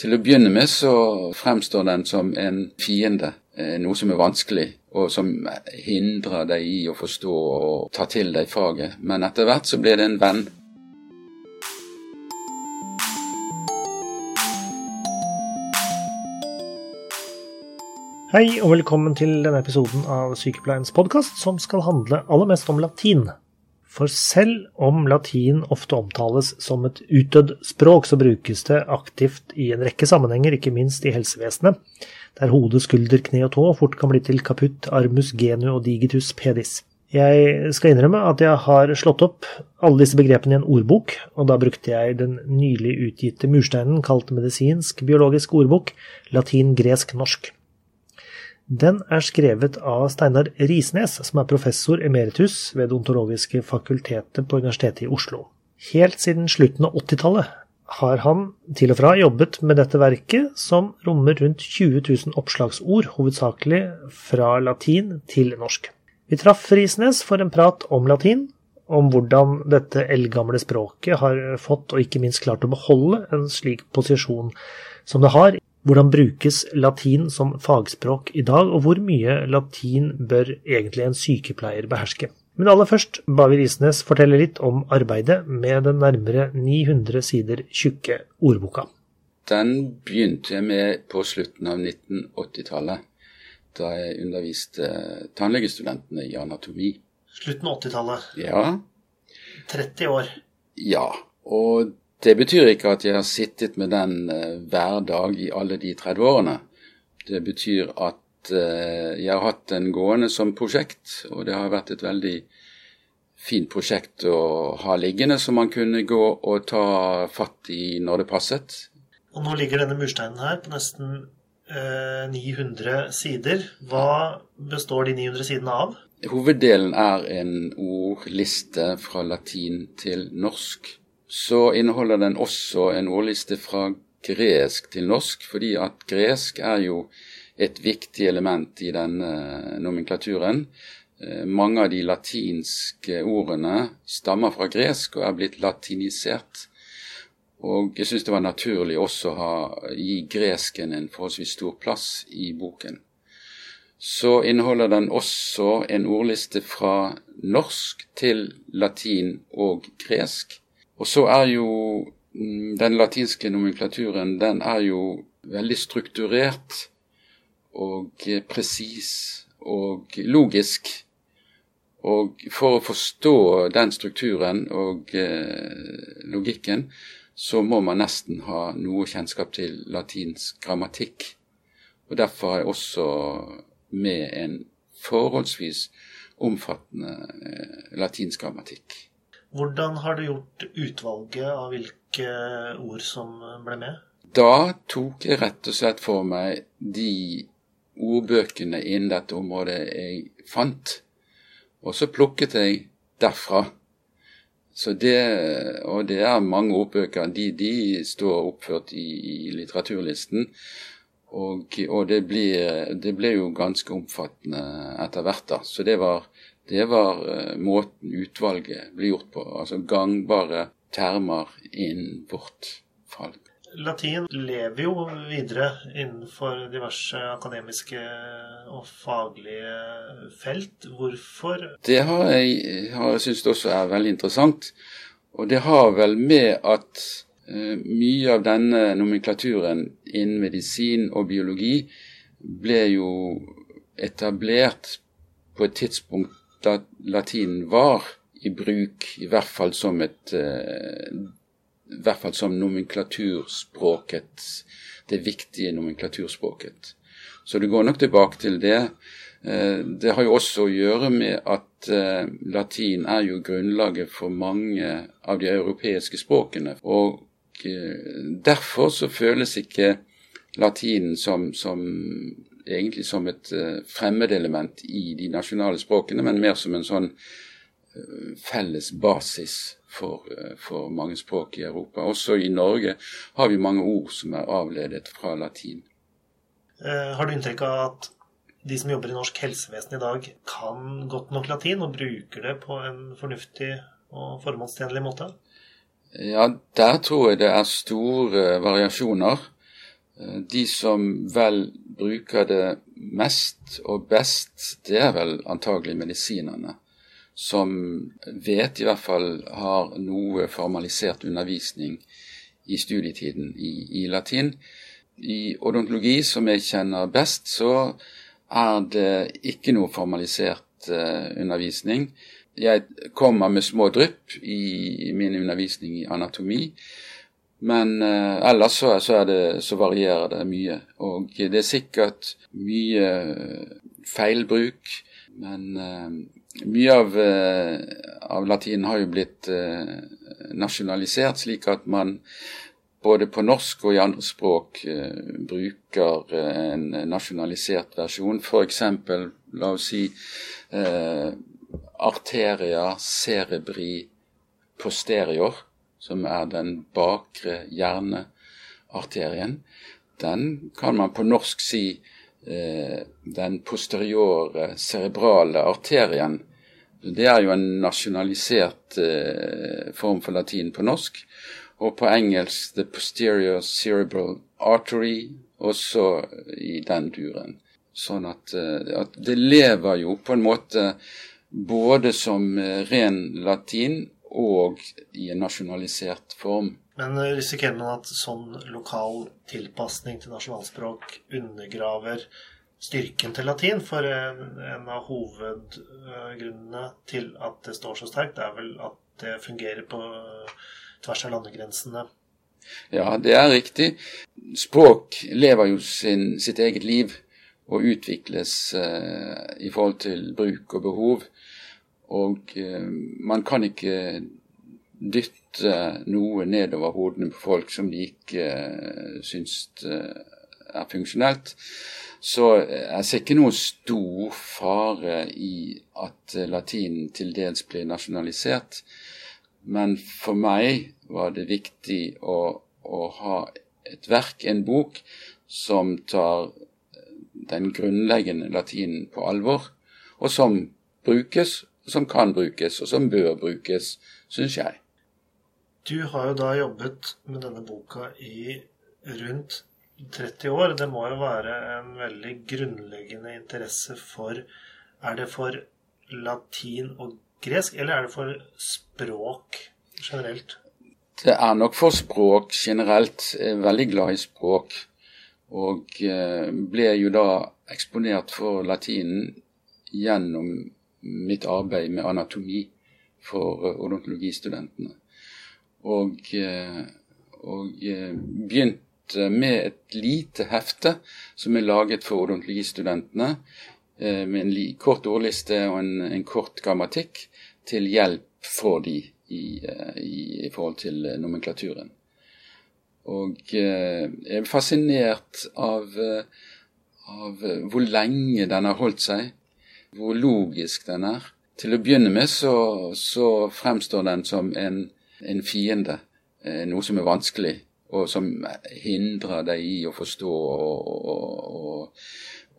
Til å begynne med så fremstår den som en fiende, eh, noe som er vanskelig, og som hindrer deg i å forstå og ta til deg faget. Men etter hvert så blir det en venn. Hei og velkommen til denne episoden av Sykepleiens podkast, som skal handle aller mest om latin. For selv om latin ofte omtales som et utdødd språk, så brukes det aktivt i en rekke sammenhenger, ikke minst i helsevesenet, der hode, skulder, kne og tå fort kan bli til kaputt, armus, genu og digitus pedis. Jeg skal innrømme at jeg har slått opp alle disse begrepene i en ordbok, og da brukte jeg den nylig utgitte mursteinen kalt medisinsk biologisk ordbok, latin, gresk, norsk. Den er skrevet av Steinar Risnes, som er professor emeritus ved Det ontologiske fakultetet på Universitetet i Oslo. Helt siden slutten av 80-tallet har han til og fra jobbet med dette verket, som rommer rundt 20 000 oppslagsord, hovedsakelig fra latin til norsk. Vi traff Risnes for en prat om latin, om hvordan dette eldgamle språket har fått, og ikke minst klart å beholde, en slik posisjon som det har hvordan brukes latin som fagspråk i dag, og hvor mye latin bør egentlig en sykepleier beherske? Men aller først ba vi Risnes fortelle litt om arbeidet med den nærmere 900 sider tjukke ordboka. Den begynte jeg med på slutten av 1980-tallet, da jeg underviste tannlegestudentene i anatomi. Slutten av 80-tallet? Ja. 30 år? Ja. Og det betyr ikke at jeg har sittet med den uh, hver dag i alle de 30 årene. Det betyr at uh, jeg har hatt den gående som prosjekt, og det har vært et veldig fint prosjekt å ha liggende, som man kunne gå og ta fatt i når det passet. Og nå ligger denne mursteinen her på nesten uh, 900 sider. Hva består de 900 sidene av? Hoveddelen er en ordliste fra latin til norsk så inneholder den også en ordliste fra gresk til norsk, fordi at gresk er jo et viktig element i denne nomenklaturen. Eh, mange av de latinske ordene stammer fra gresk og er blitt latinisert. Og jeg syns det var naturlig også å gi gresken en forholdsvis stor plass i boken. Så inneholder den også en ordliste fra norsk til latin og gresk. Og så er jo mm, den latinske nomenklaturen den er jo veldig strukturert og presis og logisk. Og for å forstå den strukturen og eh, logikken, så må man nesten ha noe kjennskap til latinsk grammatikk. Og derfor har jeg også med en forholdsvis omfattende eh, latinsk grammatikk. Hvordan har du gjort utvalget av hvilke ord som ble med? Da tok jeg rett og slett for meg de ordbøkene innen dette området jeg fant, og så plukket jeg derfra. Så det, og det er mange ordbøker. De, de står oppført i, i litteraturlisten. Og, og det, blir, det, ble jo ganske omfattende etter hvert, da. Så det var det var uh, måten utvalget ble gjort på. Altså gangbare termer innen vårt fag. Latin lever jo videre innenfor diverse akademiske og faglige felt. Hvorfor? Det har jeg, har jeg syntes også er veldig interessant. Og det har vel med at uh, mye av denne nomenklaturen innen medisin og biologi ble jo etablert på et tidspunkt latinen var i bruk, i hvert fall som et eh, i hvert fall som nomenklaturspråket, det viktige nomenklaturspråket. Så det går nok tilbake til det. Eh, det har jo også å gjøre med at eh, latin er jo grunnlaget for mange av de europeiske språkene. Og derfor så føles ikke latinen som, som egentlig som et uh, fremmedelement i de nasjonale språkene, men mer som en sånn uh, felles basis for, uh, for, mange språk i Europa. Også i Norge har vi mange ord som er avledet fra latin. har du inntrykk av at de som jobber i norsk helsevesen i dag, kan godt nok latin og bruker det på en fornuftig og formålstjenlig måte? Ja, der tror jeg det er store variasjoner. De som vel bruker det mest og best, det er vel antagelig medisinerne. Som vet i hvert fall har noe formalisert undervisning i studietiden i, i latin. I odontologi, som jeg kjenner best, så er det ikke noe formalisert uh, undervisning. Jeg kommer med små drypp i min undervisning i anatomi. Men eh, ellers så, så, det, så, varierer det mye. Og det er sikkert mye feilbruk. Men eh, mye av, eh, av latinen har jo blitt eh, nasjonalisert, slik at man både på norsk og i andre språk eh, bruker eh, en nasjonalisert versjon. F.eks. la oss si arteria cerebri posterior, som er den bakre hjernearterien, den kan man på norsk si eh, den posteriore cerebrale arterien. Det er jo en nasjonalisert eh, form for latin på norsk. Og på engelsk the posterior cerebral artery, også i den duren. Sånn at, eh, at det lever jo på en måte både som eh, ren latin og i en nasjonalisert form. Men eh, risikerer man at sånn lokal tilpasning til nasjonalspråk undergraver styrken til latin? For en av hovedgrunnene til at det står så sterkt, er vel at det fungerer på tvers av landegrensene. Ja, det er riktig. Språk lever jo sin, sitt eget liv og utvikles eh, i forhold til bruk og behov. Og eh, man kan ikke dytte noe nedover hodene på folk som de ikke eh, syns eh, er funksjonelt. Så jeg ser ikke noe stor fare i at latinen til dels blir nasjonalisert. Men for meg var det viktig å, å ha et verk, en bok, som tar den grunnleggende latinen på alvor, og som brukes som kan brukes, og som bør brukes, syns jeg. Du har jo da jobbet med denne boka i rundt 30 år. Det må jo være en veldig grunnleggende interesse for Er det for latin og gresk, eller er det for språk generelt? Det er nok for språk generelt. Jeg er veldig glad i språk. Og eh, ble jo da eksponert for latinen gjennom mitt arbeid med anatomi for eh, odontologistudentene. Og, eh, og eh, begynte med et lite hefte som er laget for odontologistudentene, med en kort ordliste og en, en kort grammatikk til hjelp for de i, i, i forhold til nomenklaturen. Og jeg er fascinert av, av hvor lenge den har holdt seg hvor logisk den er. Til å begynne med så, så fremstår den som en, en fiende, eh, noe som er vanskelig, og som hindrer deg i å forstå og, og, og,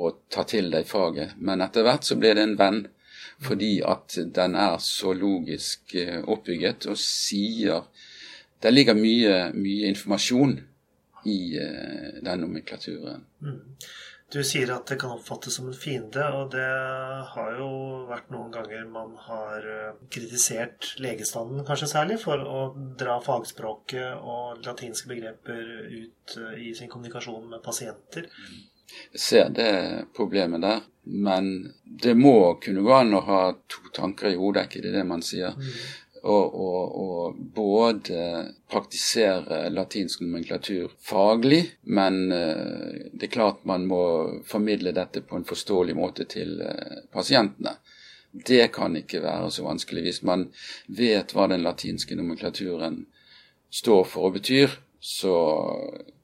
og ta til deg faget. Men etter hvert så blir det en venn, fordi at den er så logisk eh, oppbygget og sier Det ligger mye, mye informasjon i uh, den nomenklaturen. Mm. Du sier at det kan oppfattes som en fiende, og det har jo vært noen ganger man har eh, kritisert legestanden, kanskje særlig, for å dra fagspråket og latinske begreper ut eh, i sin kommunikasjon med pasienter. Jeg ser det problemet der, men det må kunne gå an å ha to tanker i hodet, er ikke det det man sier? Mm å, både praktisere latinsk nomenklatur faglig, men uh, det er klart man må formidle dette på en forståelig måte til uh, pasientene. Det kan ikke være så vanskelig. Hvis man vet hva den latinske nomenklaturen står for og betyr, så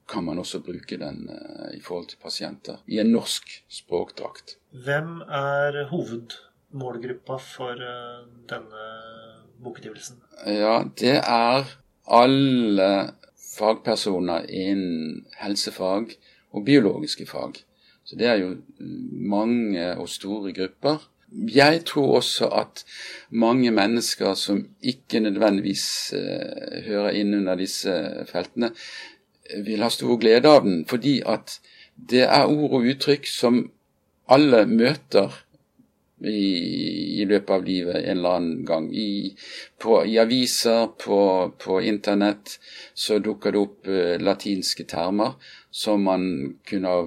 kan man også bruke den uh, i forhold til pasienter i en norsk språkdrakt. Hvem er hovedmålgruppa for denne bokutgivelsen? Ja, det er alle fagpersoner innen helsefag og biologiske fag. Så det er jo mange og store grupper. Jeg tror også at mange mennesker som ikke nødvendigvis uh, hører inn under disse feltene, vil ha stor glede av den, fordi at det er ord og uttrykk som alle møter i, i, løpet av livet en eller annen gang. I, på, i aviser, på, på, internett, så dukker det opp eh, latinske termer som man kunne ha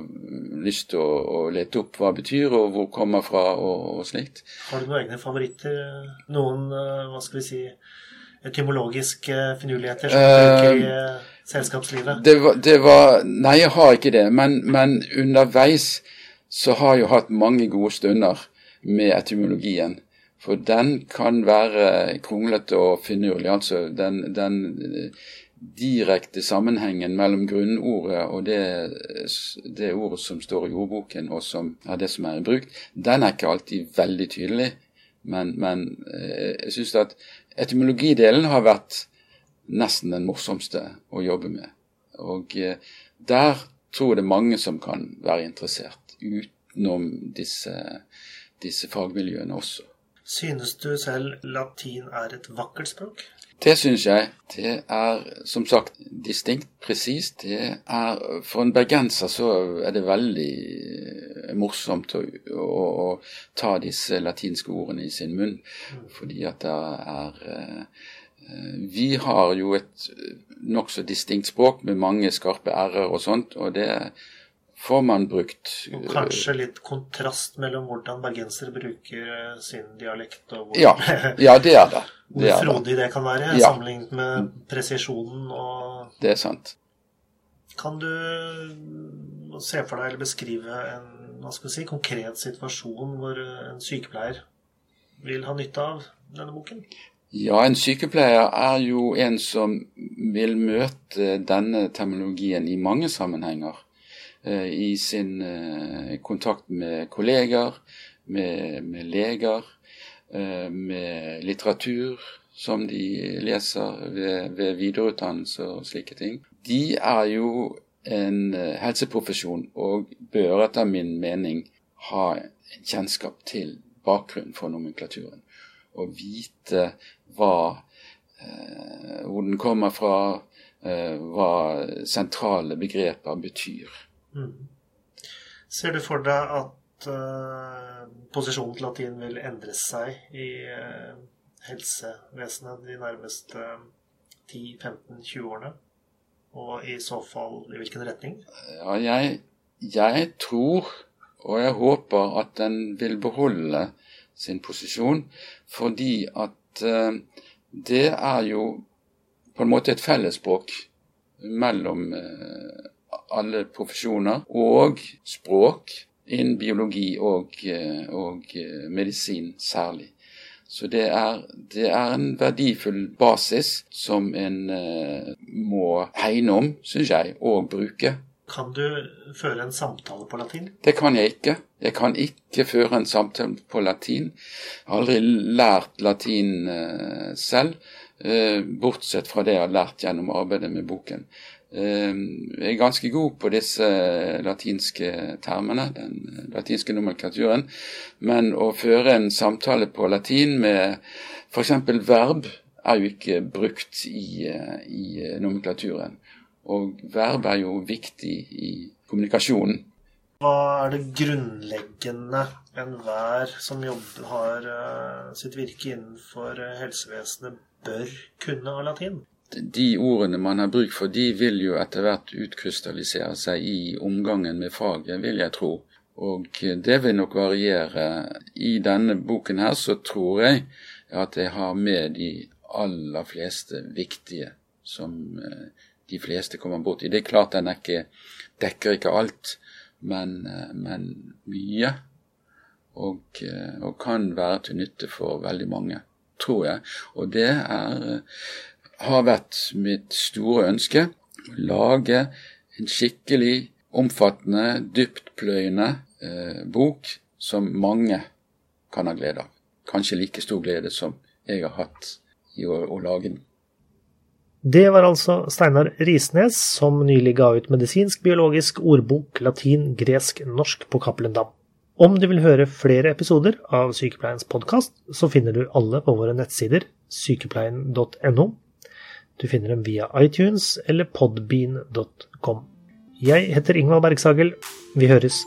lyst til å, å, lete opp hva betyr, og hvor kommer fra, og, og slikt. Har du noen egne favoritter? Noen, uh, hva skal vi si, etymologiske finurligheter som du bruker i uh, selskapslivet? Det var, det var, Nei, jeg har ikke det. Men, men underveis så har jeg jo hatt mange gode stunder med etymologien. For den kan være kronglete og finurlig. Altså den, den direkte sammenhengen mellom grunnordet og det, det, ordet som står i ordboken, og som er det som er i bruk, den er ikke alltid veldig tydelig. Men, men eh, jeg syns at etymologidelen har vært nesten den morsomste å jobbe med. Og eh, der tror jeg det er mange som kan være interessert, utenom disse disse fagmiljøene også. Synes du selv latin er et vakkert språk? Det syns jeg. Det er som sagt distinkt, presist. Det er For en bergenser så er det veldig eh, morsomt å, å, å ta disse latinske ordene i sin munn, mm. fordi at det er eh, vi har jo et nokså distinkt språk med mange skarpe r-er og sånt, og det får man brukt. Og kanskje litt kontrast mellom hvordan bergensere bruker eh, sin dialekt, og hvor, ja, ja, det er det. det hvor frodig det kan være, ja. sammenlignet med presisjonen og Det er sant. Kan du se for deg eller beskrive en hva skal vi si, konkret situasjon hvor en sykepleier vil ha nytte av denne boken? Ja, en sykepleier er jo en som vil møte denne terminologien i mange sammenhenger. Eh, i sin eh, kontakt med kolleger, med, med leger, eh, med litteratur som de leser ved, ved videreutdannelse og slike ting. De er jo en helseprofesjon og bør etter min mening ha kjennskap til bakgrunnen for nomenklaturen. Og vite hva, hvor den kommer fra, hva sentrale begreper betyr. Mm. Ser du for deg at uh, posisjonen til latin vil endre seg i uh, helsevesenet de nærmeste 10-15-20 årene? Og i så fall i hvilken retning? Ja, jeg, jeg tror og jeg håper at den vil beholde sin posisjon, fordi at uh, det er jo på en måte et fellesspråk mellom uh, alle profesjoner og språk innen biologi og, eh, og eh, medisin særlig. Så det er, det er, en verdifull basis som en uh, må hegne om, syns jeg, og bruke. Kan du føre en samtale på latin? Det kan jeg ikke. Jeg kan ikke føre en samtale på latin. Jeg har aldri lært latin selv, bortsett fra det jeg har lært gjennom arbeidet med boken. Ehm, er ganske god på disse latinske termene, den latinske nomenklaturen. Men å føre en samtale på latin med f.eks. verb er jo ikke brukt i, i nomenklaturen. Og verb er jo viktig i kommunikasjonen. Hva er det grunnleggende enhver som jobber, har uh, sitt virke innenfor helsevesenet, bør kunne av latin? De ordene man har bruk for, de vil jo etter hvert utkrystallisere seg i omgangen med faget, vil jeg tro. Og det vil nok variere. I denne boken her så tror jeg at jeg har med de aller fleste viktige som eh, de fleste kommer borti. Det er klart den ikke, dekker ikke alt, men, eh, men mye. Og, eh, og, kan være til nytte for veldig mange, tror jeg. Og det er har vært mitt store ønske å lage en skikkelig omfattende, dyptpløyende eh, bok som mange kan ha glede av. Kanskje like stor glede som jeg har hatt i å, å lage den. Det var altså Steinar Risnes som nylig ga ut medisinsk-biologisk ordbok latin, gresk, norsk på Cappelen Dam. Om du vil høre flere episoder av Sykepleiens podkast, så finner du alle på våre nettsider sykepleien.no Du finner dem via iTunes eller podbean.com. Jeg heter Ingvald Bergsagel. Vi høres.